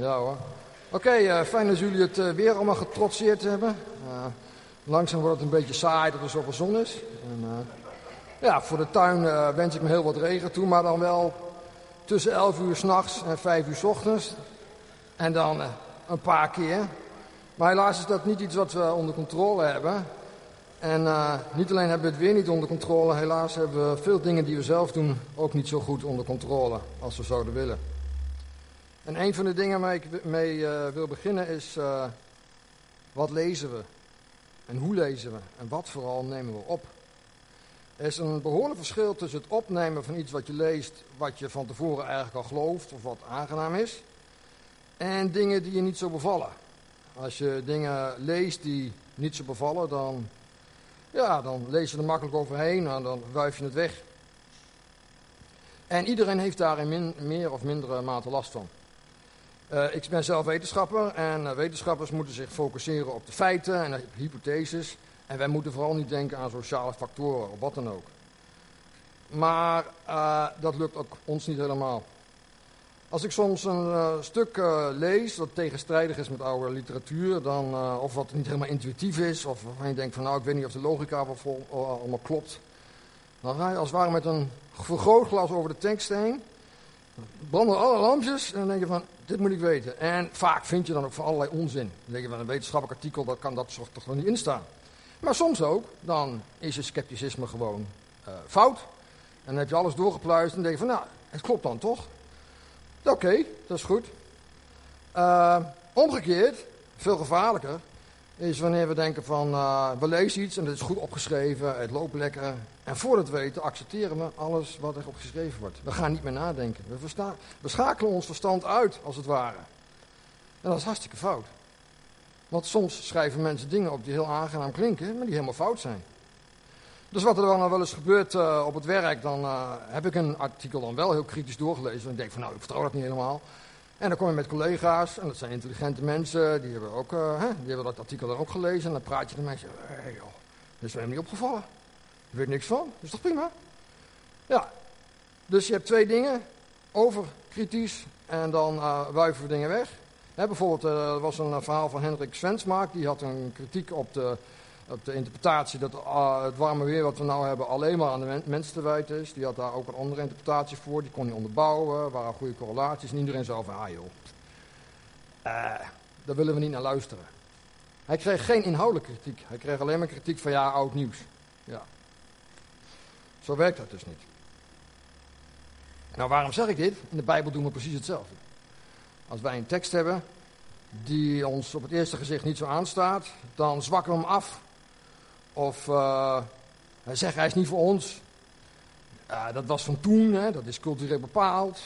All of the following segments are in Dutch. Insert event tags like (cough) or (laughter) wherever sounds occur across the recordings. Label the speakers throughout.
Speaker 1: Ja hoor. Oké, eh, fijn dat jullie het eh, weer allemaal getrotseerd hebben. Uh, langzaam wordt het een beetje saai dat er zoveel zon is. Ja, voor de tuin wens ik me heel wat regen toe, maar dan wel tussen 11 uur s'nachts en 5 uur s ochtends. En dan een paar keer. Maar helaas is dat niet iets wat we onder controle hebben. En niet alleen hebben we het weer niet onder controle, helaas hebben we veel dingen die we zelf doen ook niet zo goed onder controle als we zouden willen. En een van de dingen waar ik mee uh, wil beginnen is, uh, wat lezen we? En hoe lezen we? En wat vooral nemen we op? Er is een behoorlijk verschil tussen het opnemen van iets wat je leest, wat je van tevoren eigenlijk al gelooft of wat aangenaam is, en dingen die je niet zo bevallen. Als je dingen leest die niet zo bevallen, dan, ja, dan lees je er makkelijk overheen en dan wuif je het weg. En iedereen heeft daar in meer of mindere mate last van. Uh, ik ben zelf wetenschapper en uh, wetenschappers moeten zich focussen op de feiten en de hypotheses. En wij moeten vooral niet denken aan sociale factoren of wat dan ook. Maar dat lukt ook ons niet helemaal. Als ik soms een stuk lees dat tegenstrijdig is met oude literatuur, dan, of wat niet helemaal intuïtief is, of waarvan je denkt van nou ik weet niet of de logica wel vol, allemaal klopt. Dan ga je als het ware met een vergrootglas over de tekst heen branden alle lampjes en dan denk je van, dit moet ik weten. En vaak vind je dan ook van allerlei onzin. Dan denk je van, een wetenschappelijk artikel, dat kan dat toch nog niet instaan. Maar soms ook, dan is je scepticisme gewoon uh, fout. En dan heb je alles doorgepluist en denk je van, nou, het klopt dan toch? Oké, dat is goed. Uh, omgekeerd, veel gevaarlijker, is wanneer we denken van, uh, we lezen iets en het is goed opgeschreven, het loopt lekker. En voordat we weten accepteren we alles wat erop geschreven wordt. We gaan niet meer nadenken. We, schakelen ons verstand uit, als het ware. En dat is hartstikke fout. Want soms schrijven mensen dingen op die heel aangenaam klinken, maar die helemaal fout zijn. Dus wat er dan wel eens gebeurt uh, op het werk, dan uh, heb ik een artikel dan wel heel kritisch doorgelezen. En denk van nou, ik vertrouw dat niet helemaal. En dan kom je met collega's, en dat zijn intelligente mensen, die hebben, ook, uh, hè, die hebben dat artikel dan ook gelezen. En dan praat je de mensen, hé hey, joh, dat is helemaal niet opgevallen. Je weet niks van, dat is toch prima? Ja, dus je hebt twee dingen, over kritisch en dan uh, wuiven we dingen weg. Hè, bijvoorbeeld, uh, er was een verhaal van Hendrik Svensmaak, die had een kritiek op de, op de interpretatie dat uh, het warme weer wat we nou hebben alleen maar aan de men mensen te wijten is. Die had daar ook een andere interpretatie voor, die kon hij onderbouwen, waren goede correlaties. En iedereen zei van, ah joh, daar willen we niet naar luisteren. Hij kreeg geen inhoudelijke kritiek, hij kreeg alleen maar kritiek van ja, oud nieuws. Ja, zo werkt dat dus niet. Nou, waarom zeg ik dit? In de Bijbel doen we precies hetzelfde. Als wij een tekst hebben die ons op het eerste gezicht niet zo aanstaat, dan zwakken we hem af. Of uh, zeggen hij is niet voor ons. Dat was van toen, hè, dat is cultureel bepaald.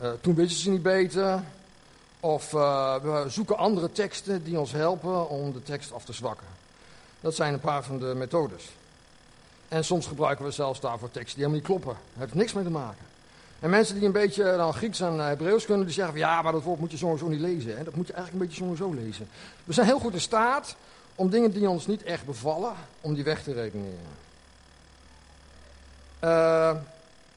Speaker 1: Uh, toen wisten ze niet beter. Of we zoeken andere teksten die ons helpen om de tekst af te zwakken. Dat zijn een paar van de methodes. En soms gebruiken we zelfs daarvoor teksten die helemaal niet kloppen. Dat heeft niks mee te maken. En mensen die een beetje dan Grieks en Hebreeuws kunnen, die zeggen van ja, maar dat woord moet je sowieso niet lezen. Hè? Dat moet je eigenlijk een beetje sowieso lezen. We zijn heel goed in staat om dingen die ons niet echt bevallen, om die weg te redeneren. Uh,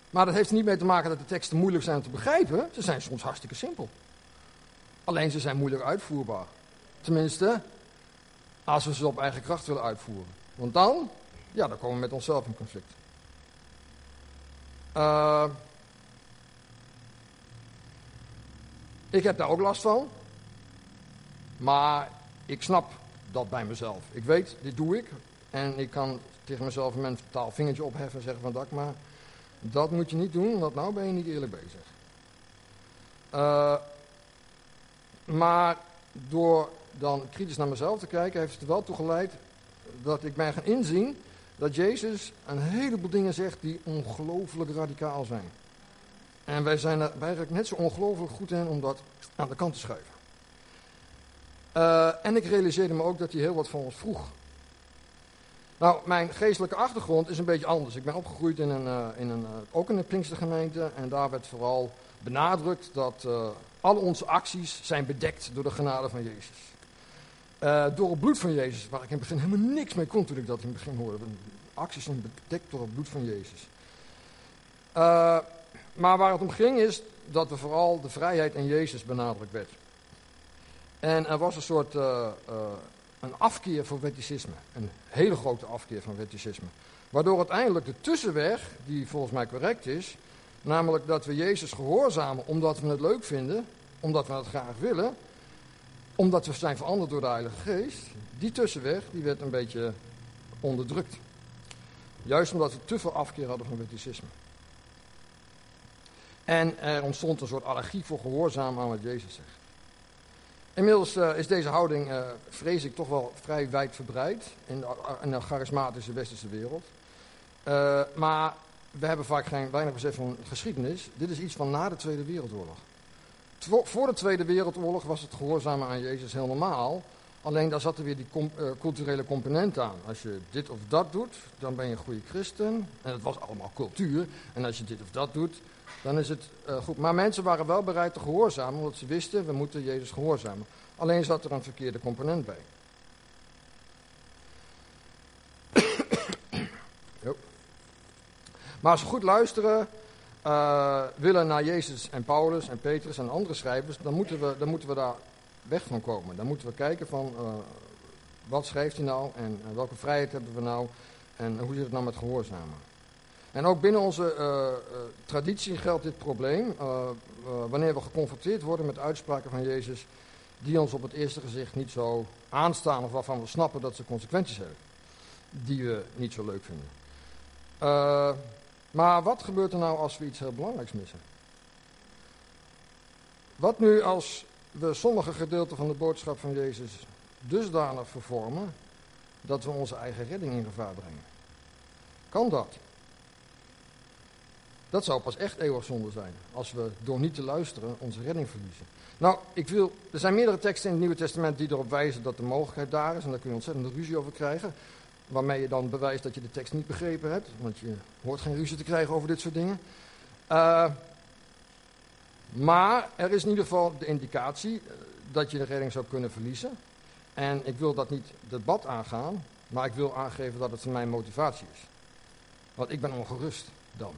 Speaker 1: maar dat heeft niet mee te maken dat de teksten moeilijk zijn om te begrijpen. Ze zijn soms hartstikke simpel. Alleen ze zijn moeilijk uitvoerbaar. Tenminste, als we ze op eigen kracht willen uitvoeren. Want dan ja, dan komen we met onszelf in conflict. Uh, ik heb daar ook last van. Maar ik snap dat bij mezelf. Ik weet, dit doe ik. En ik kan tegen mezelf een mentaal vingertje opheffen en zeggen van dat maar dat moet je niet doen, want nou ben je niet eerlijk bezig. Uh, maar door dan kritisch naar mezelf te kijken, heeft het er wel toe geleid dat ik ben gaan inzien dat Jezus een heleboel dingen zegt die ongelooflijk radicaal zijn. En wij zijn er eigenlijk net zo ongelooflijk goed in om dat aan de kant te schuiven. Uh, en ik realiseerde me ook dat hij heel wat van ons vroeg. Nou, mijn geestelijke achtergrond is een beetje anders. Ik ben opgegroeid in een, uh, in een, uh, ook in een Pinkstergemeente. En daar werd vooral benadrukt dat al onze acties zijn bedekt door de genade van Jezus. Door het bloed van Jezus, waar ik in het begin helemaal niks mee kon toen ik dat in het begin hoorde. Acties zijn bedekt door het bloed van Jezus. Maar waar het om ging is dat er vooral de vrijheid in Jezus benadrukt werd. En er was een soort uh, uh, een afkeer voor wetticisme. Een hele grote afkeer van wetticisme. Waardoor uiteindelijk de tussenweg, die volgens mij correct is, namelijk dat we Jezus gehoorzamen omdat we het leuk vinden, omdat we het graag willen, omdat we zijn veranderd door de Heilige Geest, die tussenweg die werd een beetje onderdrukt. Juist omdat we te veel afkeer hadden van wetticisme. En er ontstond een soort allergie voor gehoorzaam aan wat Jezus zegt. Inmiddels uh, is deze houding, uh, vrees ik, toch wel vrij wijdverbreid in de, in de charismatische westerse wereld. Maar we hebben vaak geen weinig besef van geschiedenis. Dit is iets van na de Tweede Wereldoorlog. Voor de Tweede Wereldoorlog was het gehoorzamen aan Jezus heel normaal. Alleen daar zat er weer die culturele component aan. Als je dit of dat doet, dan ben je een goede christen. En het was allemaal cultuur. En als je dit of dat doet, dan is het uh, goed. Maar mensen waren wel bereid te gehoorzamen, omdat ze wisten, we moeten Jezus gehoorzamen. Alleen zat er een verkeerde component bij. (coughs) maar als we goed luisteren, uh, willen naar Jezus en Paulus en Petrus en andere schrijvers, dan moeten we, dan moeten we daar weg van komen. Dan moeten we kijken van, uh, wat schrijft hij nou en welke vrijheid hebben we nou en hoe zit het nou met gehoorzamen. En ook binnen onze uh, uh, traditie geldt dit probleem. Uh, wanneer we geconfronteerd worden met uitspraken van Jezus die ons op het eerste gezicht niet zo aanstaan of waarvan we snappen dat ze consequenties hebben. Die we niet zo leuk vinden. maar wat gebeurt er nou als we iets heel belangrijks missen? Wat nu als we sommige gedeelten van de boodschap van Jezus dusdanig vervormen dat we onze eigen redding in gevaar brengen? Kan dat? Dat zou pas echt eeuwig zonde zijn. Als we door niet te luisteren onze redding verliezen. Nou, ik wil, er zijn meerdere teksten in het Nieuwe Testament die erop wijzen dat de mogelijkheid daar is. En daar kun je ontzettend ruzie over krijgen. Waarmee je dan bewijst dat je de tekst niet begrepen hebt. Want je hoort geen ruzie te krijgen over dit soort dingen. Uh, maar er is in ieder geval de indicatie eh, dat je de redding zou kunnen verliezen. En ik wil dat niet debat aangaan. Maar ik wil aangeven dat het mijn motivatie is. Want ik ben ongerust dan.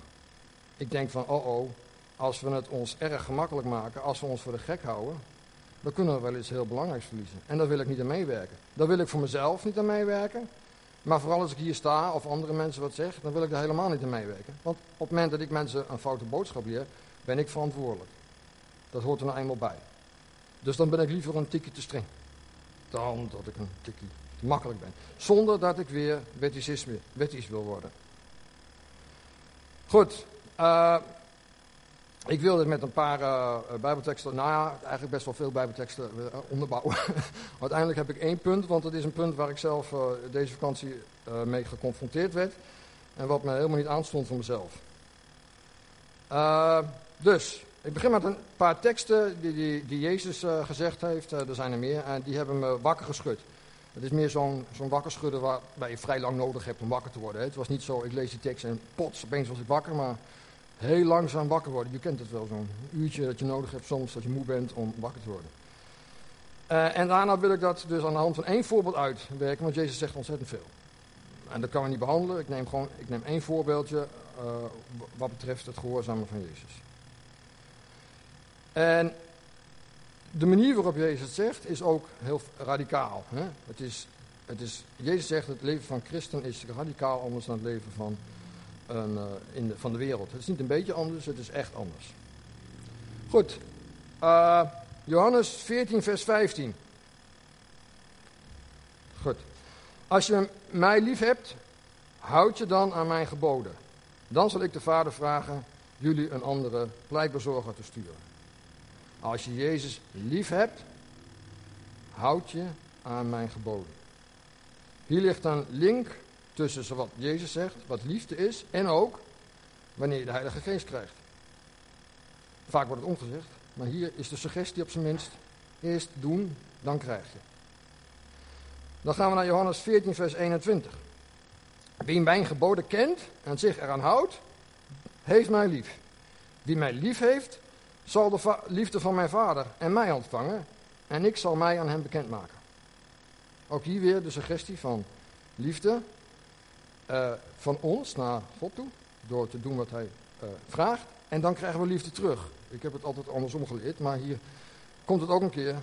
Speaker 1: Ik denk van, oh oh, als we het ons erg gemakkelijk maken, als we ons voor de gek houden, dan kunnen we wel iets heel belangrijks verliezen. En daar wil ik niet aan meewerken. Daar wil ik voor mezelf niet aan meewerken. Maar vooral als ik hier sta of andere mensen wat zeggen, dan wil ik daar helemaal niet aan meewerken. Want op het moment dat ik mensen een foute boodschap leer, ben ik verantwoordelijk. Dat hoort er nou eenmaal bij. Dus dan ben ik liever een tikje te streng. Dan dat ik een tikje makkelijk ben. Zonder dat ik weer wettisch wil worden. Goed, uh, ik wilde met een paar uh, bijbelteksten, nou ja, eigenlijk best wel veel bijbelteksten onderbouwen. (laughs) Uiteindelijk heb ik één punt, want het is een punt waar ik zelf deze vakantie mee geconfronteerd werd. En wat me helemaal niet aanstond voor mezelf. dus, ik begin met een paar teksten die, die, die Jezus gezegd heeft. er zijn er meer. En die hebben me wakker geschud. Het is meer zo'n wakker schudden waar, je vrij lang nodig hebt om wakker te worden. Het was niet zo, ik lees die tekst en pots, opeens was ik wakker. Maar heel langzaam wakker worden. Je kent het wel, zo'n uurtje dat je nodig hebt soms, dat je moe bent om wakker te worden. Uh, en daarna wil ik dat dus aan de hand van één voorbeeld uitwerken, want Jezus zegt ontzettend veel. En dat kan we niet behandelen. Ik neem gewoon ik neem één voorbeeldje uh, wat betreft het gehoorzamen van Jezus. En de manier waarop Jezus het zegt is ook heel radicaal. Hè? Het is, het is, Jezus zegt het leven van christen is radicaal anders dan het leven van uh, in de, van de wereld. Het is niet een beetje anders, het is echt anders. Goed, uh, Johannes 14, vers 15. Goed. Als je mij lief hebt, houd je dan aan mijn geboden. Dan zal ik de Vader vragen jullie een andere pleitbezorger te sturen. Als je Jezus lief hebt, houd je aan mijn geboden. Hier ligt een link tussen wat Jezus zegt, wat liefde is, en ook wanneer je de Heilige Geest krijgt. Vaak wordt het omgezegd, maar hier is de suggestie op zijn minst: eerst doen, dan krijg je. Dan gaan we naar Johannes 14, vers 21. Wie mijn geboden kent en zich eraan houdt, heeft mij lief. Wie mij lief heeft, zal de liefde van mijn vader en mij ontvangen, en ik zal mij aan hem bekendmaken. Ook hier weer de suggestie van liefde uh, van ons naar God toe, door te doen wat hij uh, vraagt, en dan krijgen we liefde terug. Ik heb het altijd andersom geleerd, maar hier komt het ook een keer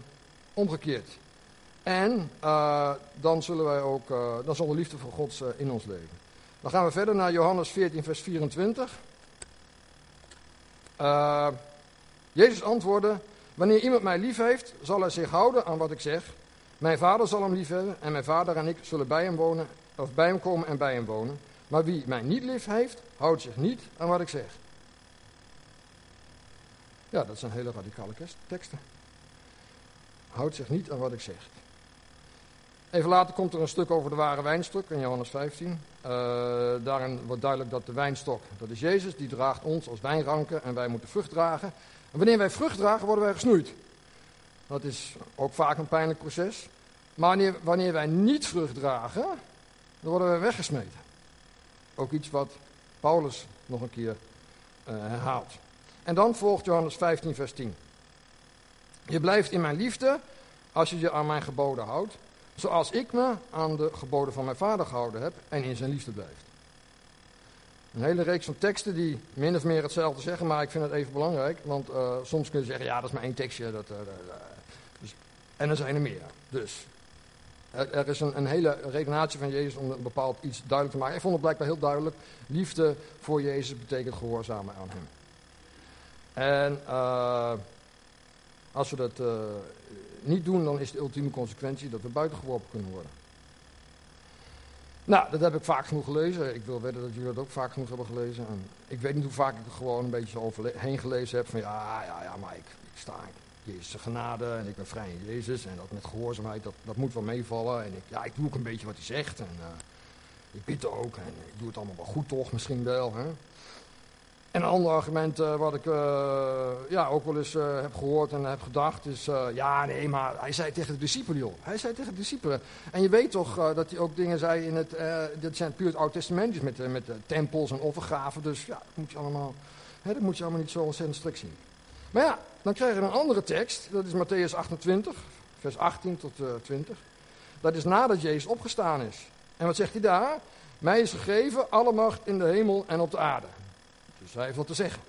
Speaker 1: omgekeerd. En uh, dan, zullen wij ook, dan zal de liefde van God in ons leven. Dan gaan we verder naar Johannes 14, vers 24. Jezus antwoordde: Wanneer iemand mij lief heeft, zal hij zich houden aan wat ik zeg. Mijn vader zal hem lief hebben en mijn vader en ik zullen bij hem wonen, of bij hem komen en bij hem wonen. Maar wie mij niet lief heeft, houdt zich niet aan wat ik zeg. Ja, dat zijn hele radicale teksten. Houdt zich niet aan wat ik zeg. Even later komt er een stuk over de ware wijnstok in Johannes 15. Uh, eh, daarin wordt duidelijk dat de wijnstok, dat is Jezus, die draagt ons als wijnranken en wij moeten vrucht dragen. En wanneer wij vrucht dragen, worden wij gesnoeid. Dat is ook vaak een pijnlijk proces. Maar wanneer wij niet vrucht dragen, dan worden wij weggesmeten. Ook iets wat Paulus nog een keer uh, herhaalt. En dan volgt Johannes 15, vers 10. Je blijft in mijn liefde als je je aan mijn geboden houdt, zoals ik me aan de geboden van mijn vader gehouden heb en in zijn liefde blijft. Een hele reeks van teksten die min of meer hetzelfde zeggen, maar ik vind het even belangrijk. Want uh, soms kun je zeggen, ja, dat is maar één tekstje. Dat, uh, dus, en er zijn er meer. Dus er, is een, hele redenatie van Jezus om een bepaald iets duidelijk te maken. Ik vond het blijkbaar heel duidelijk. Liefde voor Jezus betekent gehoorzamen aan hem. En uh, als we dat niet doen, dan is de ultieme consequentie dat we buitengeworpen kunnen worden. Nou, dat heb ik vaak genoeg gelezen. Ik wil weten dat jullie dat ook vaak genoeg hebben gelezen. En ik weet niet hoe vaak ik er gewoon een beetje overheen gelezen heb. Van ja, ja, ja, maar ik, ik sta in Jezus' genade en ik ben vrij in Jezus. En dat met gehoorzaamheid, dat, dat moet wel meevallen. En ik, ja, ik doe ook een beetje wat hij zegt. En uh, ik bid ook. En ik doe het allemaal wel goed toch, misschien wel. Hè? En een ander argument uh, wat ik uh, ja, ook wel eens heb gehoord en heb gedacht is... ja, nee, maar hij zei tegen de discipelen, joh. Hij zei tegen de discipelen. En je weet toch dat hij ook dingen zei in het... dat zijn puur het Oude Testament, dus met, met tempels en offergaven. Dus ja, dat moet je allemaal, hè, dat moet je allemaal niet zo ontzettend strikt zien. Maar ja, dan krijg je een andere tekst. Dat is Matthäus 28, vers 18 tot 20. Dat is nadat Jezus opgestaan is. En wat zegt hij daar? Mij is gegeven alle macht in de hemel en op de aarde. Dus hij heeft wat te zeggen.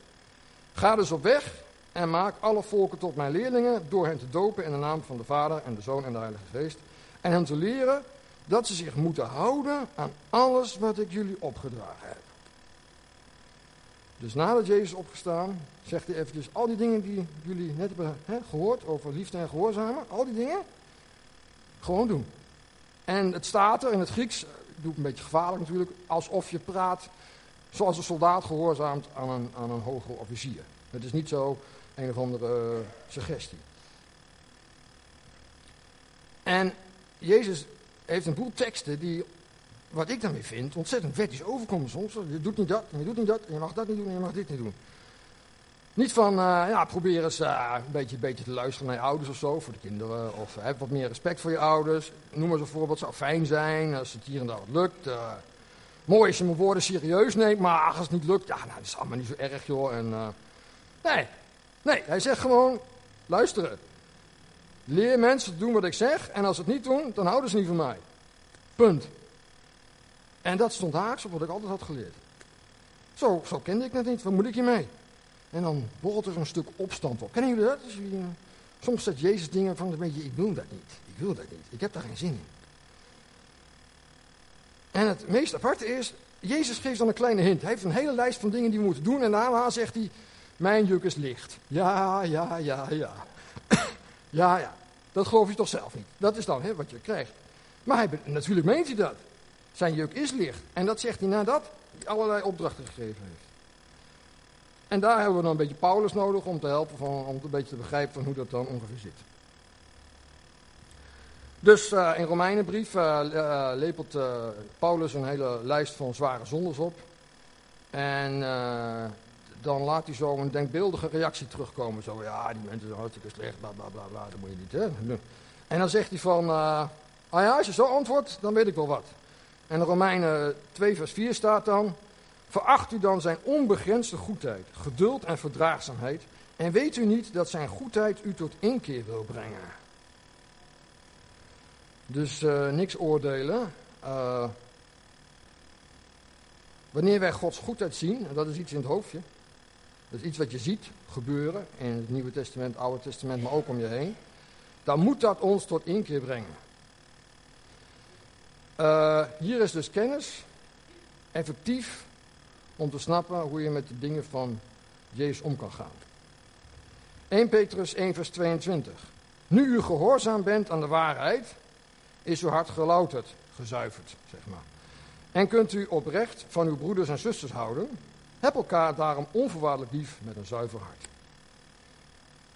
Speaker 1: Ga dus op weg en maak alle volken tot mijn leerlingen door hen te dopen in de naam van de Vader en de Zoon en de Heilige Geest. En hen te leren dat ze zich moeten houden aan alles wat ik jullie opgedragen heb. Dus nadat Jezus opgestaan, zegt hij eventjes al die dingen die jullie net hebben gehoord over liefde en gehoorzamen, al die dingen, gewoon doen. En het staat er in het Grieks, doe ik een beetje gevaarlijk natuurlijk, alsof je praat Zoals een soldaat gehoorzaamt aan een, aan een hoger officier. Het is niet zo een of andere uh, suggestie. En Jezus heeft een boel teksten die, wat ik dan weer vind, ontzettend wettisch overkomen soms. Je doet niet dat, en je doet niet dat, en je mag dat niet doen, en je mag dit niet doen. Niet van, uh, ja, probeer eens uh, een, beetje, beetje te luisteren naar je ouders of zo, voor de kinderen. Of heb wat meer respect voor je ouders. Noem maar een voorbeeld, zou fijn zijn als het hier en daar wat lukt. Uh, Mooi als je mijn woorden serieus neemt, maar als het niet lukt, ja, nou, dat is allemaal niet zo erg, joh. En, nee, nee, hij zegt gewoon, luisteren. Leer mensen te doen wat ik zeg, en als ze het niet doen, dan houden ze niet van mij. Punt. En dat stond haaks op wat ik altijd had geleerd. Zo, zo kende ik het niet, wat moet ik hiermee? En dan borrelt er een stuk opstand op. Kennen jullie dat? Dus soms zegt Jezus dingen van, weet je, ik wil dat niet. Ik wil dat niet. Ik heb daar geen zin in. En het meest aparte is, Jezus geeft dan een kleine hint. Hij heeft een hele lijst van dingen die we moeten doen. En daarna zegt hij, mijn juk is licht. Ja, ja, ja, ja. (coughs) ja, ja. Dat geloof je toch zelf niet. Dat is dan hè, wat je krijgt. Maar hij, natuurlijk meent hij dat. Zijn juk is licht. En dat zegt hij nadat hij allerlei opdrachten gegeven heeft. En daar hebben we dan een beetje Paulus nodig om te helpen, van, om een beetje te begrijpen van hoe dat dan ongeveer zit. Dus uh, in Romeinenbrief uh, lepelt Paulus een hele lijst van zware zondes op. En dan laat hij zo een denkbeeldige reactie terugkomen. Zo, ja, die mensen zijn hartstikke slecht, bla bla bla bla, dat moet je niet, hè. En dan zegt hij van, ah ja, als je zo antwoordt, dan weet ik wel wat. En in Romeinen 2 vers 4 staat dan, veracht u dan zijn onbegrensde goedheid, geduld en verdraagzaamheid. En weet u niet dat zijn goedheid u tot inkeer wil brengen. Dus uh, niks oordelen. Uh, wanneer wij Gods goedheid zien, en dat is iets in het hoofdje. dat is iets wat je ziet gebeuren in het Nieuwe Testament, Oude Testament, maar ook om je heen, dan moet dat ons tot inkeer brengen. Uh, hier is dus kennis effectief om te snappen hoe je met de dingen van Jezus om kan gaan. 1 Petrus 1 vers 22. Nu u gehoorzaam bent aan de waarheid, is uw hart gelouterd, gezuiverd, zeg maar. En kunt u oprecht van uw broeders en zusters houden, heb elkaar daarom onvoorwaardelijk lief met een zuiver hart.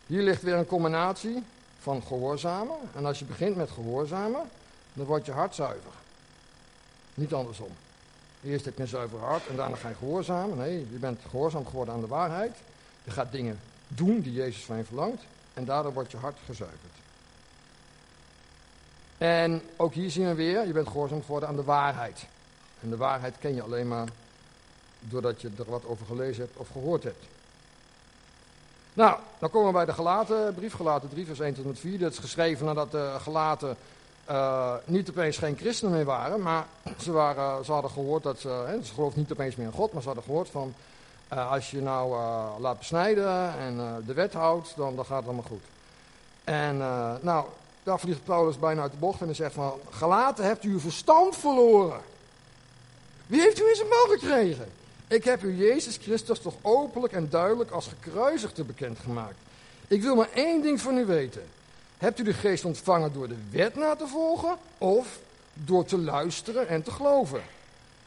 Speaker 1: Hier ligt weer een combinatie van gehoorzamen. En als je begint met gehoorzamen, dan wordt je hart zuiver. Niet andersom. Eerst heb je een zuiver hart en daarna ga je gehoorzamen. Nee, je bent gehoorzaam geworden aan de waarheid. Je gaat dingen doen die Jezus van je verlangt. En daardoor wordt je hart gezuiverd. En ook hier zien we weer, je bent gehoorzaam geworden aan de waarheid. En de waarheid ken je alleen maar doordat je er wat over gelezen hebt of gehoord hebt. Nou, dan komen we bij de gelaten brief, gelaten 3 vers 1 tot en met 4. Dat is geschreven nadat de gelaten uh, niet opeens geen christenen meer waren, maar ze, waren, ze hadden gehoord dat ze, hè, ze geloofden niet opeens meer in God, maar ze hadden gehoord van, uh, als je nou uh, laat besnijden en de wet houdt, dan, dan gaat het allemaal goed. En nou, daar vliegt Paulus bijna uit de bocht en hij zegt van, gelaten hebt u uw verstand verloren. Wie heeft u in zijn mouw gekregen? Ik heb u Jezus Christus toch openlijk en duidelijk als gekruisigde bekendgemaakt. Ik wil maar één ding van u weten. Hebt u de geest ontvangen door de wet na te volgen of door te luisteren en te geloven?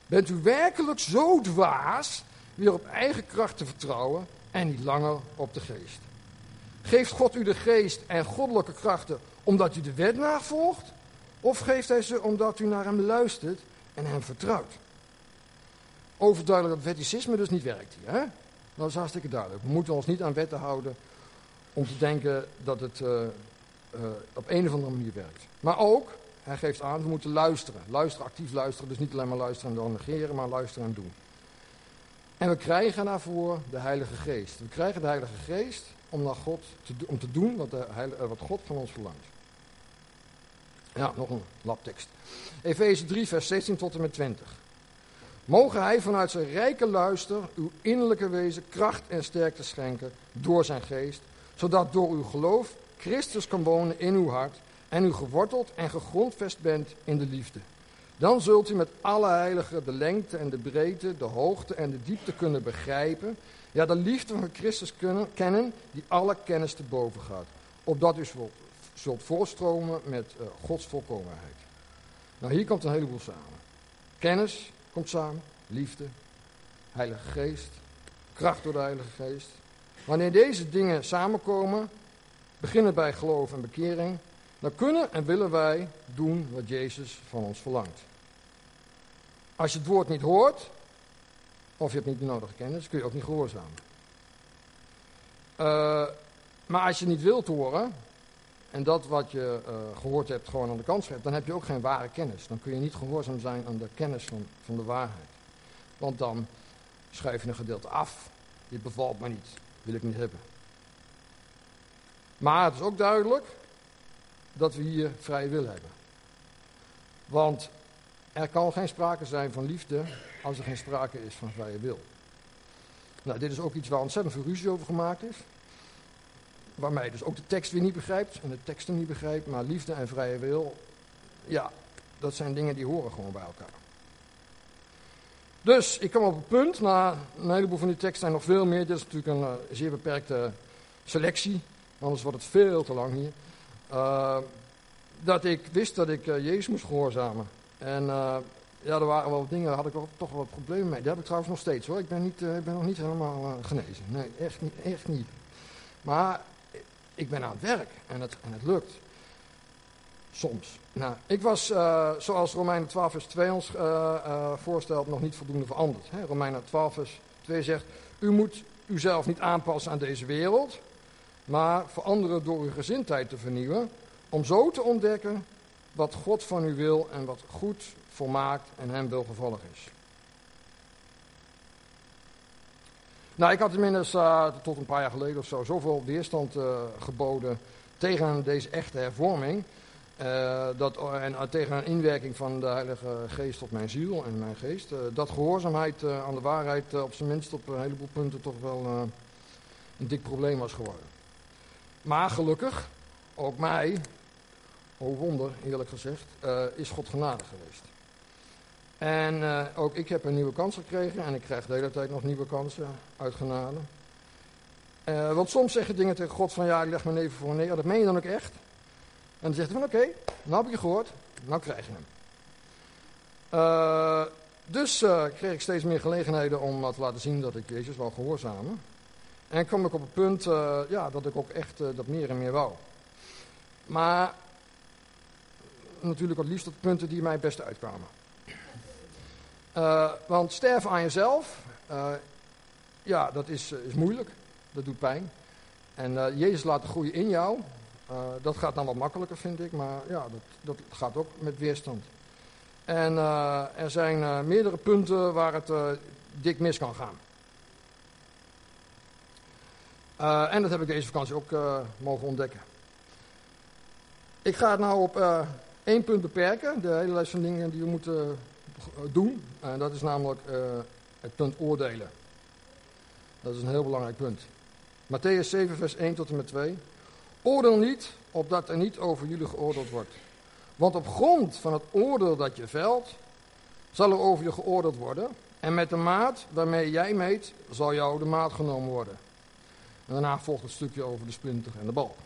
Speaker 1: Bent u werkelijk zo dwaas weer op eigen kracht te vertrouwen en niet langer op de geest? Geeft God u de geest en goddelijke krachten omdat u de wet navolgt? Of geeft hij ze omdat u naar hem luistert en hem vertrouwt? Overduidelijk dat wetticisme dus niet werkt hier. Hè? Dat is hartstikke duidelijk. We moeten ons niet aan wetten houden om te denken dat het uh, uh, op een of andere manier werkt. Maar ook, hij geeft aan, we moeten luisteren. Luisteren, actief luisteren. Dus niet alleen maar luisteren en dan negeren, maar luisteren en doen. En we krijgen daarvoor de Heilige Geest. We krijgen de Heilige Geest om, naar God te, om te doen wat, de Heilige, wat God van ons verlangt. Ja, nog een labtekst. Efeze 3, vers 16 tot en met 20. Mogen hij vanuit zijn rijke luister uw innerlijke wezen kracht en sterkte schenken door zijn geest, zodat door uw geloof Christus kan wonen in uw hart en u geworteld en gegrondvest bent in de liefde. Dan zult u met alle heiligen de lengte en de breedte, de hoogte en de diepte kunnen begrijpen. Ja, de liefde van Christus kunnen, kennen die alle kennis te boven gaat. Opdat u zult, voorstromen met uh, Gods volkomenheid. Nou, hier komt een heleboel samen. Kennis komt samen, liefde, Heilige Geest, kracht door de Heilige Geest. Wanneer deze dingen samenkomen, beginnen bij geloof en bekering, dan kunnen en willen wij doen wat Jezus van ons verlangt. Als je het woord niet hoort, of je hebt niet de nodige kennis, kun je ook niet gehoorzamen. Uh, maar als je niet wilt horen, en dat wat je uh, gehoord hebt gewoon aan de kant hebt, dan heb je ook geen ware kennis. Dan kun je niet gehoorzaam zijn aan de kennis van, van de waarheid. Want dan schrijf je een gedeelte af. Dit bevalt me niet, wil ik niet hebben. Maar het is ook duidelijk dat we hier vrije wil hebben. Want er kan geen sprake zijn van liefde als er geen sprake is van vrije wil. Nou, dit is ook iets waar ontzettend veel ruzie over gemaakt is. Waarmee dus ook de tekst weer niet begrijpt en de teksten niet begrijpt. Maar liefde en vrije wil, ja, dat zijn dingen die horen gewoon bij elkaar. Dus ik kom op het punt, na een heleboel van die teksten zijn nog veel meer. Dit is natuurlijk een uh, zeer beperkte selectie. Anders wordt het veel te lang hier. Uh, dat ik wist dat ik uh, Jezus moest gehoorzamen. En uh, ja, er waren wel dingen, daar had ik ook, toch wel problemen mee. Die heb ik trouwens nog steeds hoor. Ik ben, niet, ik ben nog niet helemaal genezen. Nee, echt niet, echt niet. Maar ik ben aan het werk en het, en het lukt. Soms. Nou, ik was, zoals Romeinen 12 vers 2 ons voorstelt, nog niet voldoende veranderd. Hè? Romeinen 12 vers 2 zegt, u moet uzelf niet aanpassen aan deze wereld, maar veranderen door uw gezindheid te vernieuwen, om zo te ontdekken wat God van u wil en wat goed, volmaakt en hem welgevallig is. Nou, ik had inmiddels uh, tot een paar jaar geleden of zo zoveel weerstand uh, geboden tegen deze echte hervorming. Uh, dat, en tegen een inwerking van de Heilige Geest op mijn ziel en mijn geest. dat gehoorzaamheid aan de waarheid op zijn minst op een heleboel punten toch wel een dik probleem was geworden. Maar gelukkig, ook mij, oh wonder eerlijk gezegd, uh, is God genade geweest. En uh, ook ik heb een nieuwe kans gekregen en ik krijg de hele tijd nog nieuwe kansen uit genade. Uh, want soms zeggen dingen tegen God van ja, ik leg mijn neven voor neer. Dat meen je dan ook echt? En dan zegt hij van oké, okay, nou heb je gehoord, nou krijg je hem. Dus kreeg ik steeds meer gelegenheden om te laten zien dat ik Jezus wou gehoorzamen. En kwam ik op het punt uh, ja, dat ik ook echt dat meer en meer wou. Maar natuurlijk het liefst op punten die mij het beste uitkwamen. want sterven aan jezelf, ja, dat is, is moeilijk. Dat doet pijn. En Jezus laten groeien in jou, dat gaat dan wat makkelijker, vind ik, maar ja, dat, dat gaat ook met weerstand. En er zijn meerdere punten waar het dik mis kan gaan. En dat heb ik deze vakantie ook mogen ontdekken. Ik ga het nou op één punt beperken, de hele lijst van dingen die we moeten doen. En dat is namelijk het punt oordelen. Dat is een heel belangrijk punt. Matthäus 7, vers 1 tot en met 2. Oordeel niet, opdat er niet over jullie geoordeeld wordt. Want op grond van het oordeel dat je velt, zal er over je geoordeeld worden. En met de maat waarmee jij meet, zal jou de maat genomen worden. En daarna volgt het stukje over de splinter en de bal.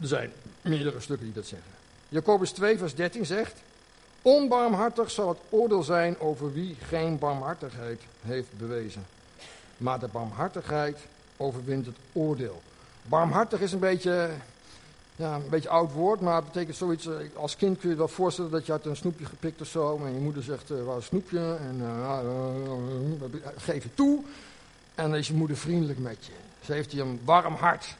Speaker 1: Er zijn meerdere stukken die dat zeggen. Jacobus 2, vers 13 zegt: Onbarmhartig zal het oordeel zijn over wie geen barmhartigheid heeft bewezen. Maar de barmhartigheid overwint het oordeel. Barmhartig is een beetje, ja, een beetje oud woord, maar het betekent zoiets. Eh, als kind kun je je wel voorstellen dat je had een snoepje gepikt of zo. En je moeder zegt, uh, waar een snoepje? En uh, geef je toe. En is je moeder vriendelijk met je. Ze heeft je een warm hart.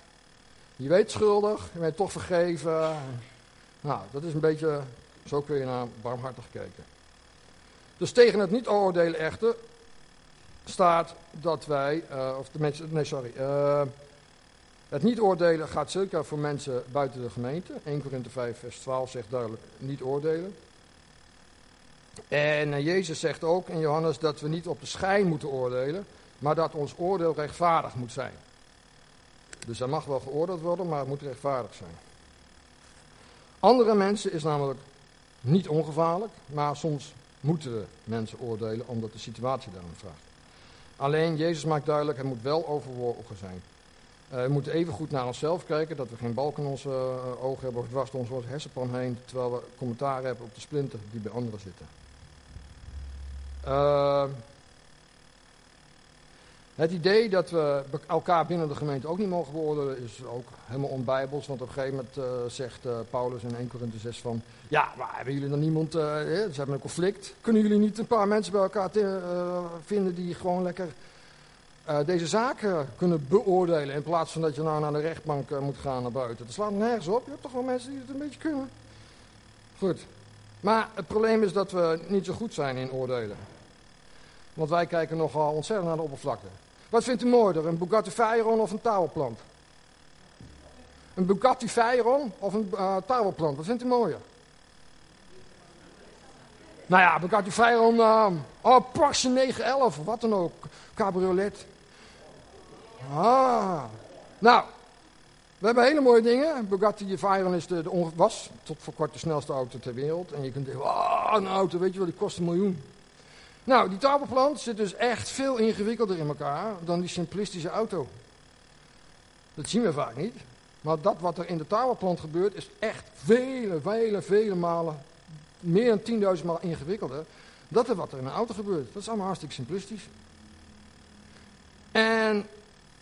Speaker 1: Je weet schuldig, je bent toch vergeven. Nou, dat is een beetje, zo kun je naar barmhartig kijken. Dus tegen het niet oordelen echter staat dat wij, of de mensen, nee sorry, het niet oordelen gaat zeker voor mensen buiten de gemeente. 1 Korinthe 5 vers 12 zegt duidelijk niet oordelen. En eh, Jezus zegt ook in Johannes dat we niet op de schijn moeten oordelen, maar dat ons oordeel rechtvaardig moet zijn. Dus er mag wel geoordeeld worden, maar het moet rechtvaardig zijn. Andere mensen is namelijk niet ongevaarlijk, maar soms moeten we mensen oordelen omdat de situatie daarom vraagt. Alleen Jezus maakt duidelijk, het moet wel overwogen zijn. Uh, we moeten even goed naar onszelf kijken, dat we geen balk in onze uh, ogen hebben of dwars door ons hersenpan heen, terwijl we commentaar hebben op de splinter die bij anderen zitten. Uh, het idee dat we elkaar binnen de gemeente ook niet mogen beoordelen is ook helemaal onbijbels. Want op een gegeven moment zegt Paulus in 1 Corinthië 6 van... Ja, maar hebben jullie dan niemand... ze hebben een conflict. Kunnen jullie niet een paar mensen bij elkaar vinden die gewoon lekker deze zaken kunnen beoordelen. In plaats van dat je nou naar de rechtbank moet gaan naar buiten. Dat slaat nergens op. Je hebt toch wel mensen die het een beetje kunnen. Goed. Maar het probleem is dat we niet zo goed zijn in oordelen. Want wij kijken nogal ontzettend naar de oppervlakte. Wat vindt u mooier, een Bugatti Veyron of een touwplant? Een Bugatti Veyron of een uh, touwplant? Wat vindt u mooier? Nou ja, Bugatti Veyron, uh, oh, Porsche 911 of wat dan ook, cabriolet. Ah, nou, we hebben hele mooie dingen. Bugatti Veyron is de, was tot voor kort de snelste auto ter wereld. En je kunt denken, ah, een auto, weet je wel, die kost een miljoen. Nou, die tafelplant zit dus echt veel ingewikkelder in elkaar dan die simplistische auto. Dat zien we vaak niet. Maar dat wat er in de tafelplant gebeurt is echt vele, vele, vele malen, meer dan 10.000 maal ingewikkelder. Dat wat er in een auto gebeurt. Dat is allemaal hartstikke simplistisch. En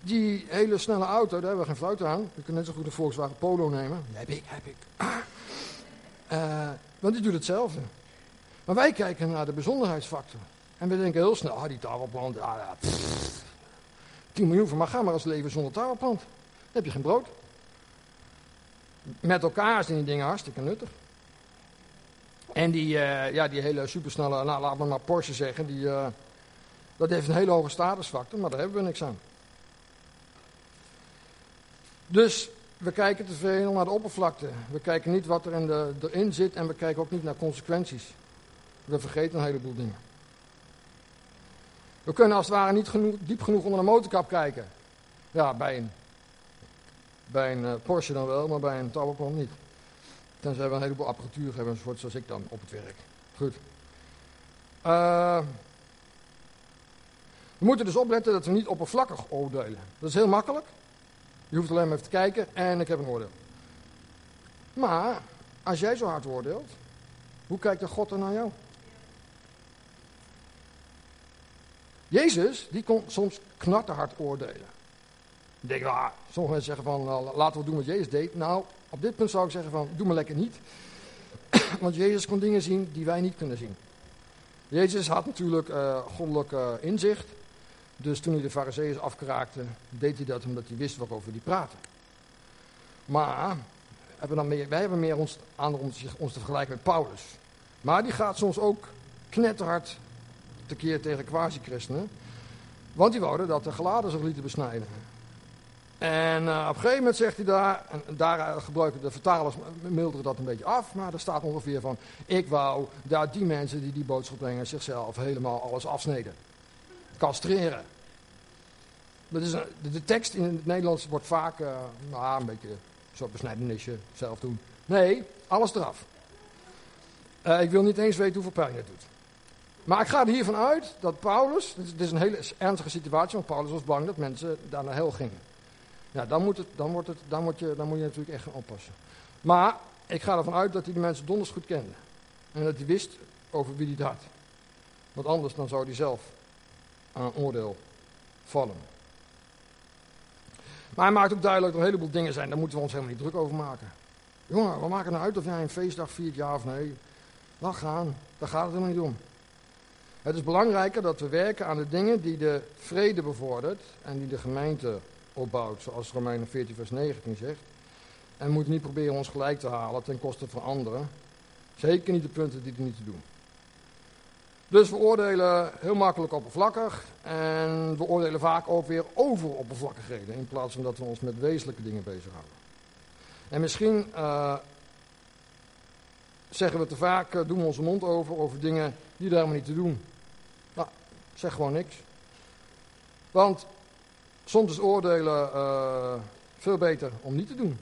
Speaker 1: die hele snelle auto, daar hebben we geen fout aan. Je kunt net zo goed een Volkswagen Polo nemen. Heb ik, heb ik. Uh, want die doet hetzelfde. Maar wij kijken naar de bijzonderheidsfactor. En we denken heel snel, ah die tafelplant, ah, ja, 10 miljoen van, maar ga maar eens leven zonder tafelplant. Dan heb je geen brood. Met elkaar zijn die dingen hartstikke nuttig. En die, uh, ja, die hele supersnelle, nou laten we maar Porsche zeggen, die, uh, dat heeft een hele hoge statusfactor, maar daar hebben we niks aan. Dus we kijken te veel naar de oppervlakte. We kijken niet wat er in de, erin zit en we kijken ook niet naar consequenties. We vergeten een heleboel dingen. We kunnen als het ware niet genoeg, diep genoeg onder de motorkap kijken. Ja, bij een, bij een uh, Porsche dan wel, maar bij een towerplant niet. Tenzij we een heleboel apparatuur hebben, soort zoals ik dan op het werk. Goed. Uh, we moeten dus opletten dat we niet oppervlakkig oordelen. Dat is heel makkelijk. Je hoeft alleen maar even te kijken en ik heb een oordeel. Maar als jij zo hard oordeelt, hoe kijkt de God er naar jou? Jezus, die kon soms knatterhard oordelen. Ik denk, ah, sommige mensen zeggen van, nou, laten we doen wat Jezus deed. Nou, op dit punt zou ik zeggen van, doe maar lekker niet. (clears throat) Want Jezus kon dingen zien die wij niet kunnen zien. Jezus had natuurlijk uh, goddelijk uh, inzicht. Dus toen hij de fariseeën afkraakte, deed hij dat omdat hij wist waarover hij praatte. Maar hebben dan meer, wij hebben meer ons, aan om ons te vergelijken met Paulus. Maar die gaat soms ook knetterhard tekeer tegen quasi-christenen. Want die wouden dat de geladen zich lieten besnijden. En uh, op een gegeven moment zegt hij daar, en daar gebruiken de vertalers, milderen dat een beetje af, maar er staat ongeveer van, ik wou dat die mensen die die boodschap brengen zichzelf helemaal alles afsneden. Castreren. Dat is de, tekst in het Nederlands wordt vaak, uh, nou, een beetje zo'n besnijdenisje, zelf doen. Nee, alles eraf. Ik wil niet eens weten hoeveel pijn het doet. Maar ik ga er hiervan uit dat Paulus, dit is een hele ernstige situatie, want Paulus was bang dat mensen daar naar hel gingen. Ja, dan moet, het, dan, wordt het, dan, moet je, dan moet je natuurlijk echt gaan oppassen. Maar ik ga ervan uit dat hij de mensen donders goed kende. En dat hij wist over wie hij het had. Want anders dan zou hij zelf aan oordeel vallen. Maar hij maakt ook duidelijk dat er een heleboel dingen zijn, daar moeten we ons helemaal niet druk over maken. Jongen, we maken nou uit of jij een feestdag viert, ja of nee. Laat gaan, daar gaat het helemaal niet om. Het is belangrijker dat we werken aan de dingen die de vrede bevordert en die de gemeente opbouwt, zoals Romeinen 14 vers 19 zegt. En we moeten niet proberen ons gelijk te halen ten koste van anderen. Zeker niet de punten die er niet te doen. Dus we oordelen heel makkelijk oppervlakkig en we oordelen vaak ook weer over oppervlakkigheden in plaats van dat we ons met wezenlijke dingen bezighouden. En misschien uh, zeggen we te vaak, uh, doen we onze mond over, over dingen die er helemaal niet te doen. Zeg gewoon niks. Want soms is oordelen uh, veel beter om niet te doen.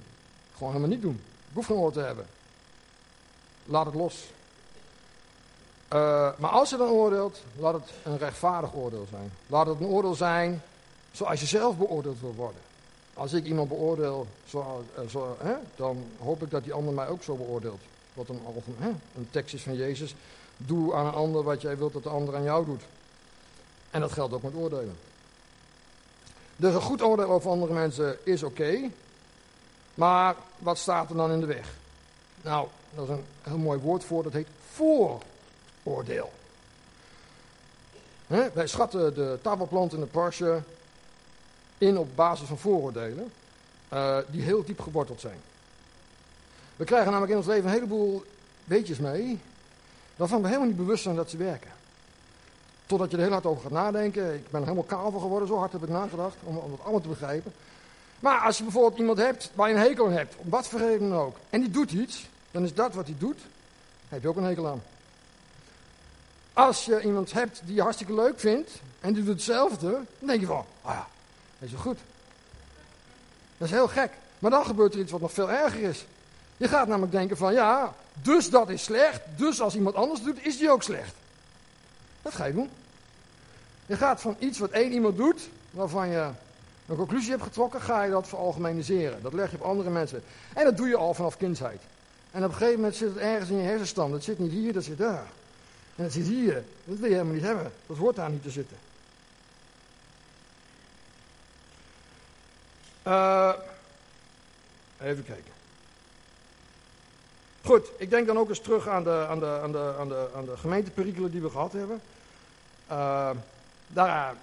Speaker 1: Gewoon helemaal niet doen. Ik hoef geen oor te hebben. Laat het los. Uh, maar als je dan oordeelt, laat het een rechtvaardig oordeel zijn. Laat het een oordeel zijn zoals je zelf beoordeeld wil worden. Als ik iemand beoordeel, zo, zo, hè, dan hoop ik dat die ander mij ook zo beoordeelt. Wat een, hè, een tekst is van Jezus. Doe aan een ander wat jij wilt dat de ander aan jou doet. En dat geldt ook met oordelen. Dus een goed oordeel over andere mensen is oké. maar wat staat er dan in de weg? Nou, dat is een heel mooi woord voor, dat heet vooroordeel. Wij schatten de tafelplant in de Porsche in op basis van vooroordelen, uh, die heel diep geworteld zijn. We krijgen namelijk in ons leven een heleboel weetjes mee, waarvan we helemaal niet bewust zijn dat ze werken. Totdat je er heel hard over gaat nadenken. Ik ben helemaal kaal van geworden, zo hard heb ik nagedacht, om, om dat allemaal te begrijpen. Maar als je bijvoorbeeld iemand hebt waar je een hekel aan hebt, om wat voor reden dan ook, en die doet iets, dan is dat wat hij doet, heb je ook een hekel aan. Als je iemand hebt die je hartstikke leuk vindt, en die doet hetzelfde, dan denk je van, ah ja, dat is wel goed. Dat is heel gek. Maar dan gebeurt er iets wat nog veel erger is. Je gaat namelijk denken van, ja, dus dat is slecht, dus als iemand anders doet, is die ook slecht. Dat ga je doen. Je gaat van iets wat één iemand doet, waarvan je een conclusie hebt getrokken, ga je dat veralgemeniseren. Dat leg je op andere mensen. En dat doe je al vanaf kindsheid. En op een gegeven moment zit het ergens in je hersenstand. Dat zit niet hier, dat zit daar. En dat zit hier. Dat wil je helemaal niet hebben. Dat hoort daar niet te zitten. Uh, even kijken. Goed, ik denk dan ook eens terug aan de, aan de, aan de, aan de, aan de gemeenteperikelen die we gehad hebben. Uh, daar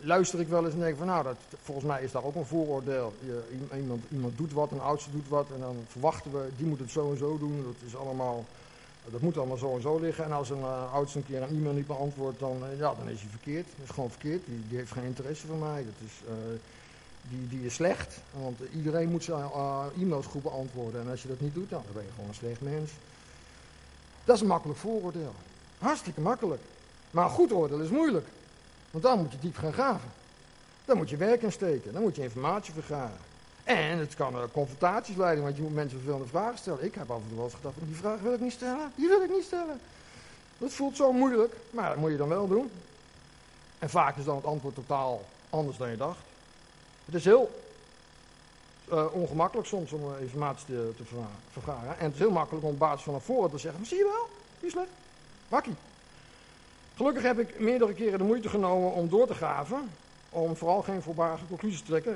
Speaker 1: luister ik wel eens en denk van nou, dat, volgens mij is daar ook een vooroordeel. Je, iemand, iemand doet wat, een oudste doet wat en dan verwachten we, die moet het zo en zo doen. Dat is allemaal, dat moet allemaal zo en zo liggen. En als een uh, oudste een keer een e-mail niet beantwoordt, dan, ja, dan is hij verkeerd. Dat is gewoon verkeerd, die, die heeft geen interesse voor mij. Dat is, die, die is slecht, want iedereen moet zijn e-mails goed beantwoorden. En als je dat niet doet, dan ben je gewoon een slecht mens. Dat is een makkelijk vooroordeel. Hartstikke makkelijk. Maar een goed oordeel is moeilijk. Want dan moet je diep gaan graven. Dan moet je werk in steken, dan moet je informatie vergaren. En het kan uh, confrontaties leiden, want je moet mensen vervelende vragen stellen. Ik heb af en toe wel eens gedacht, die vraag wil ik niet stellen, die wil ik niet stellen. Dat voelt zo moeilijk, maar dat moet je dan wel doen. En vaak is dan het antwoord totaal anders dan je dacht. Het is heel uh, ongemakkelijk soms om informatie te, te vergaren. En het is heel makkelijk om op basis van naar voren te zeggen, zie je wel, die is. Makkie. Gelukkig heb ik meerdere keren de moeite genomen om door te graven. Om vooral geen voorbarige conclusies te trekken.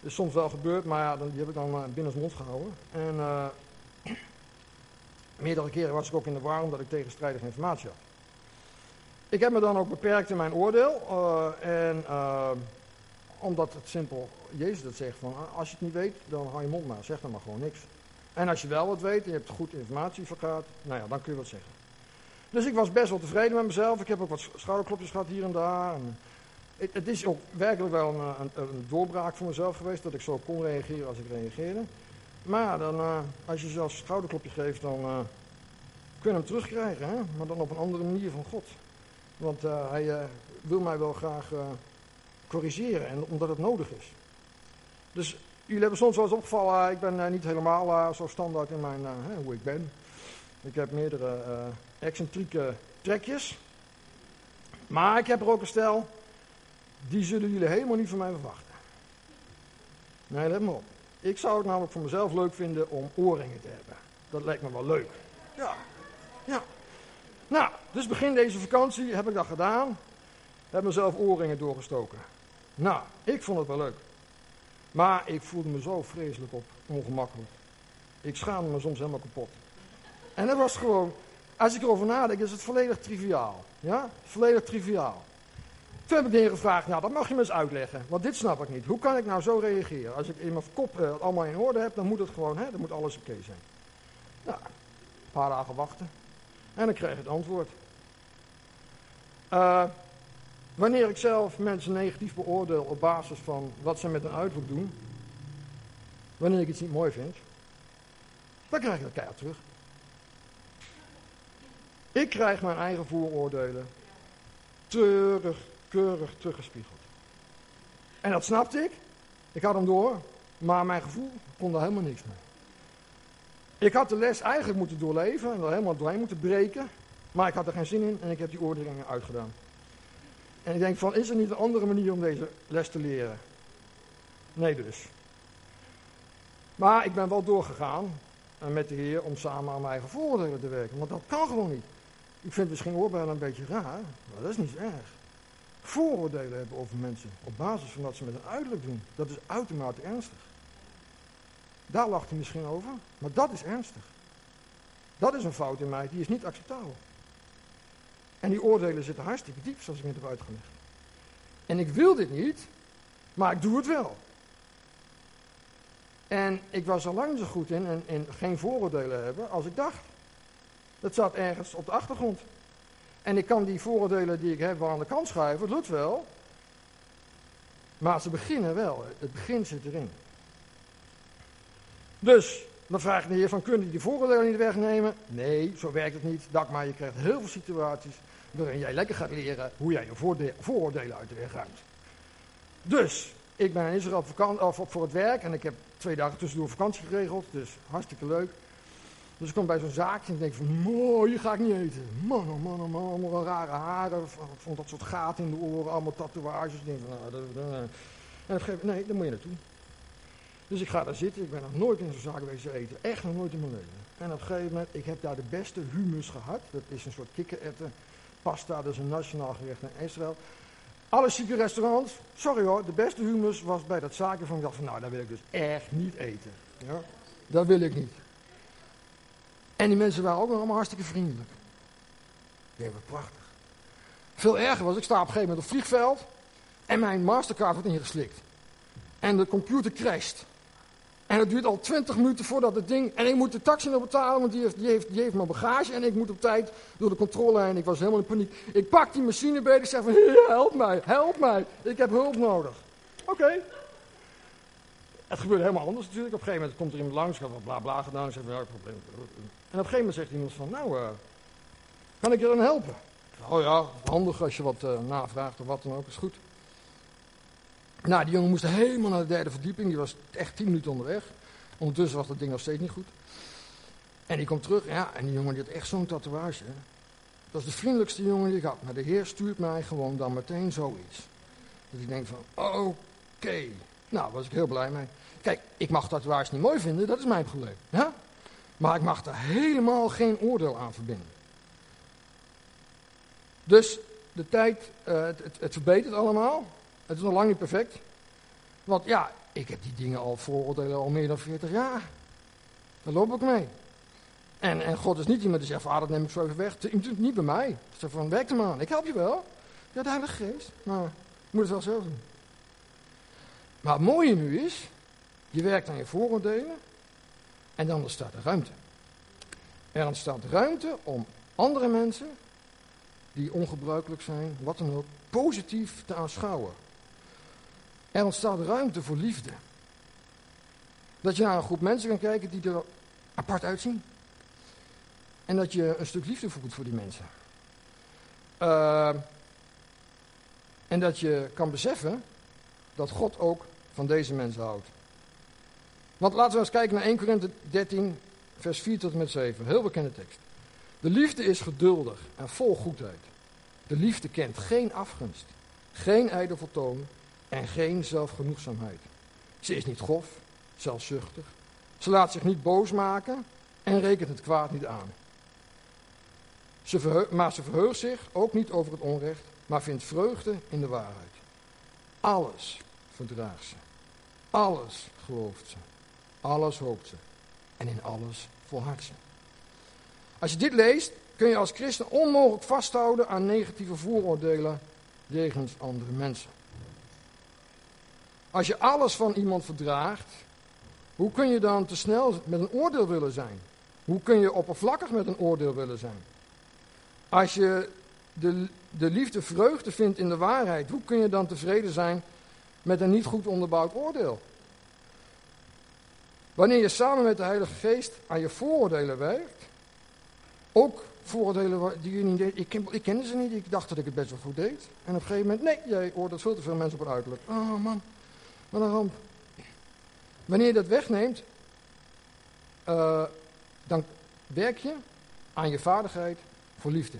Speaker 1: Dat is soms wel gebeurd, maar ja, die heb ik dan uh, binnen mond gehouden. En uh, meerdere keren was ik ook in de war omdat ik tegenstrijdige informatie had. Ik heb me dan ook beperkt in mijn oordeel. Uh, en omdat het simpel Jezus dat zegt van als je het niet weet, dan hou je mond maar. Zeg dan maar gewoon niks. En als je wel wat weet en je hebt goed informatie vergaat, nou ja, dan kun je wat zeggen. Dus ik was best wel tevreden met mezelf. Ik heb ook wat schouderklopjes gehad hier en daar. En het, is ook werkelijk wel een, een, een, doorbraak voor mezelf geweest dat ik zo kon reageren als ik reageerde. Maar dan, uh, als je zelfs schouderklopjes geeft, dan uh, kun je hem terugkrijgen. Hè? Maar dan op een andere manier van God. Want uh, hij wil mij wel graag corrigeren, en, omdat het nodig is. Dus jullie hebben soms wel eens opgevallen, ik ben niet helemaal zo standaard in mijn, hoe ik ben. Ik heb meerdere excentrieke trekjes. Maar ik heb er ook een stel, die zullen jullie helemaal niet van mij verwachten. Nee, let maar op. Ik zou het namelijk voor mezelf leuk vinden om oorringen te hebben. Dat lijkt me wel leuk. Ja, ja. Nou, dus begin deze vakantie heb ik dat gedaan. Heb mezelf oorringen doorgestoken. Nou, ik vond het wel leuk. Maar ik voelde me zo vreselijk op, ongemakkelijk. Ik schaamde me soms helemaal kapot. En dat was gewoon, als ik erover nadenk, is het volledig triviaal. Ja, volledig triviaal. Toen heb ik heer gevraagd, nou dat mag je me eens uitleggen, want dit snap ik niet. Hoe kan ik nou zo reageren? Als ik in mijn kop uh, allemaal in orde heb, dan moet het gewoon, hè, dan moet alles oké zijn. Nou, een paar dagen wachten. En dan krijg ik het antwoord. Uh, wanneer ik zelf mensen negatief beoordeel op basis van wat ze met een uiterlijk doen, wanneer ik iets niet mooi vind, dan krijg ik dat keihard terug. Ik krijg mijn eigen vooroordelen treurig, keurig teruggespiegeld. En dat snapte ik. Ik had hem door, maar mijn gevoel kon daar helemaal niks mee. Ik had de les eigenlijk moeten doorleven en er helemaal doorheen moeten breken. Maar ik had er geen zin in en ik heb die oordelingen uitgedaan. En ik denk van, is er niet een andere manier om deze les te leren? Nee dus. Maar ik ben wel doorgegaan met de Heer om samen aan mijn eigen vooroordelen te werken. Want dat kan gewoon niet. Ik vind misschien oorbellen een beetje raar, maar dat is niet erg. Vooroordelen hebben over mensen op basis van wat ze met een uiterlijk doen, dat is uitermate ernstig. Daar lacht hij misschien over, maar dat is ernstig. Dat is een fout in mij, die is niet acceptabel. En die oordelen zitten hartstikke diep, zoals ik net heb uitgelegd. En ik wil dit niet, maar ik doe het wel. En ik was er lang zo goed in en, en geen vooroordelen hebben als ik dacht. Dat zat ergens op de achtergrond. En ik kan die vooroordelen die ik heb wel aan de kant schuiven, het lukt wel. Maar ze beginnen wel, het begin zit erin. Dus, dan vraag ik de heer van, kun je die vooroordelen niet wegnemen? Nee, zo werkt het niet. Dak maar, je krijgt heel veel situaties waarin jij lekker gaat leren hoe jij je vooroordelen uit de weg ruimt. Dus, ik ben in Israël op voor het werk en ik heb twee dagen tussendoor vakantie geregeld, dus hartstikke leuk. Dus ik kom bij zo'n zaakje en denk van, mooi, hier ga ik niet eten. Man, oh man, oh man, allemaal rare haren, vond dat soort gaten in de oren, allemaal tatoeages. Ik nou, dat, En geef, nee, daar moet je naartoe. Dus ik ga daar zitten, ik ben nog nooit in zo'n zaak geweest eten, echt nog nooit in mijn leven. En op een gegeven moment, ik heb daar de beste humus gehad, dat is een soort kikkererwten, pasta, dat is een nationaal gerecht in Israël. Alle chique restaurants, sorry hoor, de beste humus was bij dat zaakje van, ik dacht van, nou, daar wil ik dus echt niet eten. Ja? Dat wil ik niet. En die mensen waren ook nog allemaal hartstikke vriendelijk. Die hebben prachtig. Veel erger was, ik sta op een gegeven moment op het vliegveld en mijn Mastercard wordt ingeslikt. En de computer crasht. En het duurt al 20 minuten voordat het ding. En ik moet de taxi nog betalen, want die heeft, die, heeft, mijn bagage. En ik moet op tijd door de controle heen. Ik was helemaal in paniek. Ik pak die machine bij. Ik zeg van: help mij, help mij. Ik heb hulp nodig. Oké. Het gebeurde helemaal anders natuurlijk. Op een gegeven moment komt er iemand langs, gaat wat bla bla gedaan. Ik zeg: welk probleem. En op een gegeven moment zegt iemand van, nou, uh, kan ik je dan helpen? Oh ja, handig als je wat uh, navraagt of wat dan ook, is goed. Nou, die jongen moest helemaal naar de derde verdieping. Die was echt tien minuten onderweg. Ondertussen was dat ding nog steeds niet goed. En die komt terug. Ja, en die jongen die had echt zo'n tatoeage. Dat is de vriendelijkste jongen die ik had. Maar de Heer stuurt mij gewoon dan meteen zoiets. Dat ik denk van, oké. Nou, was ik heel blij mee. Kijk, ik mag tatoeages niet mooi vinden, dat is mijn probleem. Ja? Maar ik mag er helemaal geen oordeel aan verbinden. Dus de tijd, uh, het, het, het, verbetert allemaal. Het is nog lang niet perfect. Want ja, ik heb die dingen al vooroordelen al meer dan 40 jaar. Daar loop ik mee. En, en God is niet iemand die zegt, vader neem ik zo even weg. Niet bij mij. Zeg van, werk er maar aan. Ik help je wel. Ja, de Heilige Geest. Maar je moet het wel zelf doen. Maar het mooie nu is, je werkt aan je vooroordelen en dan ontstaat er ruimte. Er ontstaat ruimte om andere mensen, die ongebruikelijk zijn, wat dan ook, positief te aanschouwen. Er ontstaat ruimte voor liefde. Dat je naar een groep mensen kan kijken die er apart uitzien. En dat je een stuk liefde voelt voor die mensen. Uh, en dat je kan beseffen dat God ook van deze mensen houdt. Want laten we eens kijken naar 1 Korinthe 13, vers 4 tot en met 7. Heel bekende tekst. De liefde is geduldig en vol goedheid. De liefde kent geen afgunst, geen ijdel vertoon en geen zelfgenoegzaamheid. Ze is niet grof, zelfzuchtig. Ze laat zich niet boos maken en rekent het kwaad niet aan. Ze maar ze verheugt zich ook niet over het onrecht, maar vindt vreugde in de waarheid. Alles verdraagt ze. Alles gelooft ze. Alles hoopt ze. En in alles volhardt ze. Als je dit leest, kun je als christen onmogelijk vasthouden aan negatieve vooroordelen jegens andere mensen. Als je alles van iemand verdraagt, hoe kun je dan te snel met een oordeel willen zijn? Hoe kun je oppervlakkig met een oordeel willen zijn? Als je de, de liefde vreugde vindt in de waarheid, hoe kun je dan tevreden zijn met een niet goed onderbouwd oordeel? Wanneer je samen met de Heilige Geest aan je vooroordelen werkt, ook vooroordelen die je niet deed, ik, ik kende ze niet, ik dacht dat ik het best wel goed deed. En op een gegeven moment, nee, jij oordeelt veel te veel mensen op een uiterlijk. Oh man, een ramp. Wanneer je dat wegneemt, uh, dan werk je aan je vaardigheid voor liefde.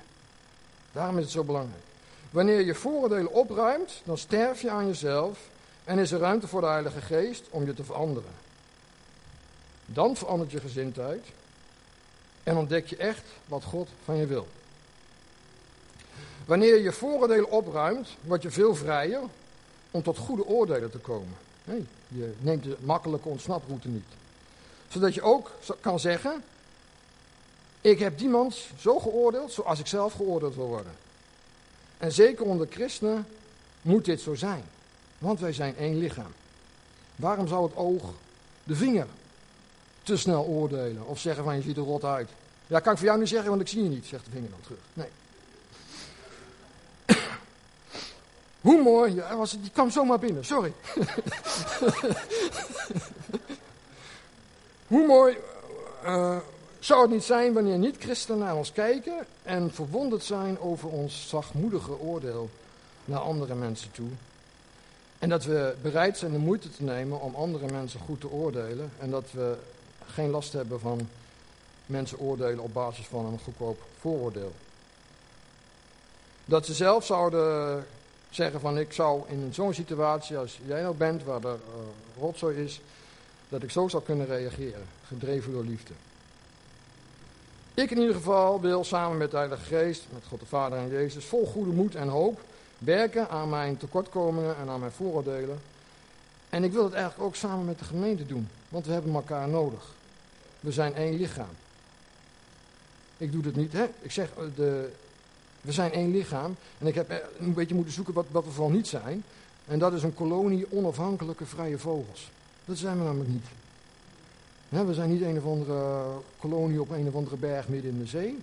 Speaker 1: Daarom is het zo belangrijk. Wanneer je vooroordelen opruimt, dan sterf je aan jezelf en is er ruimte voor de Heilige Geest om je te veranderen. Dan verandert je gezindheid en ontdek je echt wat God van je wil. Wanneer je vooroordelen opruimt, word je veel vrijer om tot goede oordelen te komen. Je neemt de makkelijke ontsnaproute niet. Zodat je ook kan zeggen, ik heb die man zo geoordeeld zoals ik zelf geoordeeld wil worden. En zeker onder christenen moet dit zo zijn. Want wij zijn één lichaam. Waarom zou het oog de vinger te snel oordelen of zeggen van je ziet er rot uit? Ja, kan ik voor jou niet zeggen, want ik zie je niet, zegt de vinger dan terug. Nee. Hoe mooi, was, die kwam zomaar binnen, sorry. (laughs) Hoe mooi uh, zou het niet zijn wanneer niet-christenen naar ons kijken en verwonderd zijn over ons zachtmoedige oordeel naar andere mensen toe? En dat we bereid zijn de moeite te nemen om andere mensen goed te oordelen en dat we geen last hebben van mensen oordelen op basis van een goedkoop vooroordeel. Dat ze zelf zouden zeggen van ik zou in zo'n situatie als jij nou bent, waar er uh, rotzooi is, dat ik zo zou kunnen reageren, gedreven door liefde. Ik in ieder geval wil samen met de Heilige Geest, met God de Vader en Jezus, vol goede moed en hoop werken aan mijn tekortkomingen en aan mijn vooroordelen. En ik wil het eigenlijk ook samen met de gemeente doen, want we hebben elkaar nodig. We zijn één lichaam. Ik doe het niet, hè? Ik zeg, eh, de, we zijn één lichaam. En ik heb een beetje moeten zoeken wat, wat we vooral niet zijn. En dat is een kolonie onafhankelijke vrije vogels. Dat zijn we namelijk niet we zijn niet een of andere kolonie op een of andere berg midden in de zee.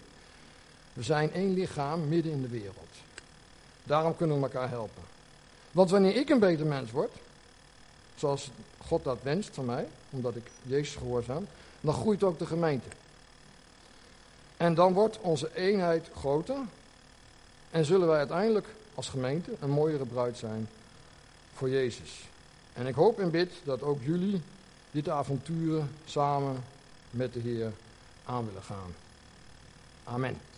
Speaker 1: We zijn één lichaam midden in de wereld. Daarom kunnen we elkaar helpen. Want wanneer ik een beter mens word, zoals God dat wenst van mij, omdat ik Jezus gehoorzaam, dan groeit ook de gemeente. En dan wordt onze eenheid groter en zullen wij uiteindelijk als gemeente een mooiere bruid zijn voor Jezus. En ik hoop en bid dat ook jullie dit avontuur samen met de Heer aan willen gaan. Amen.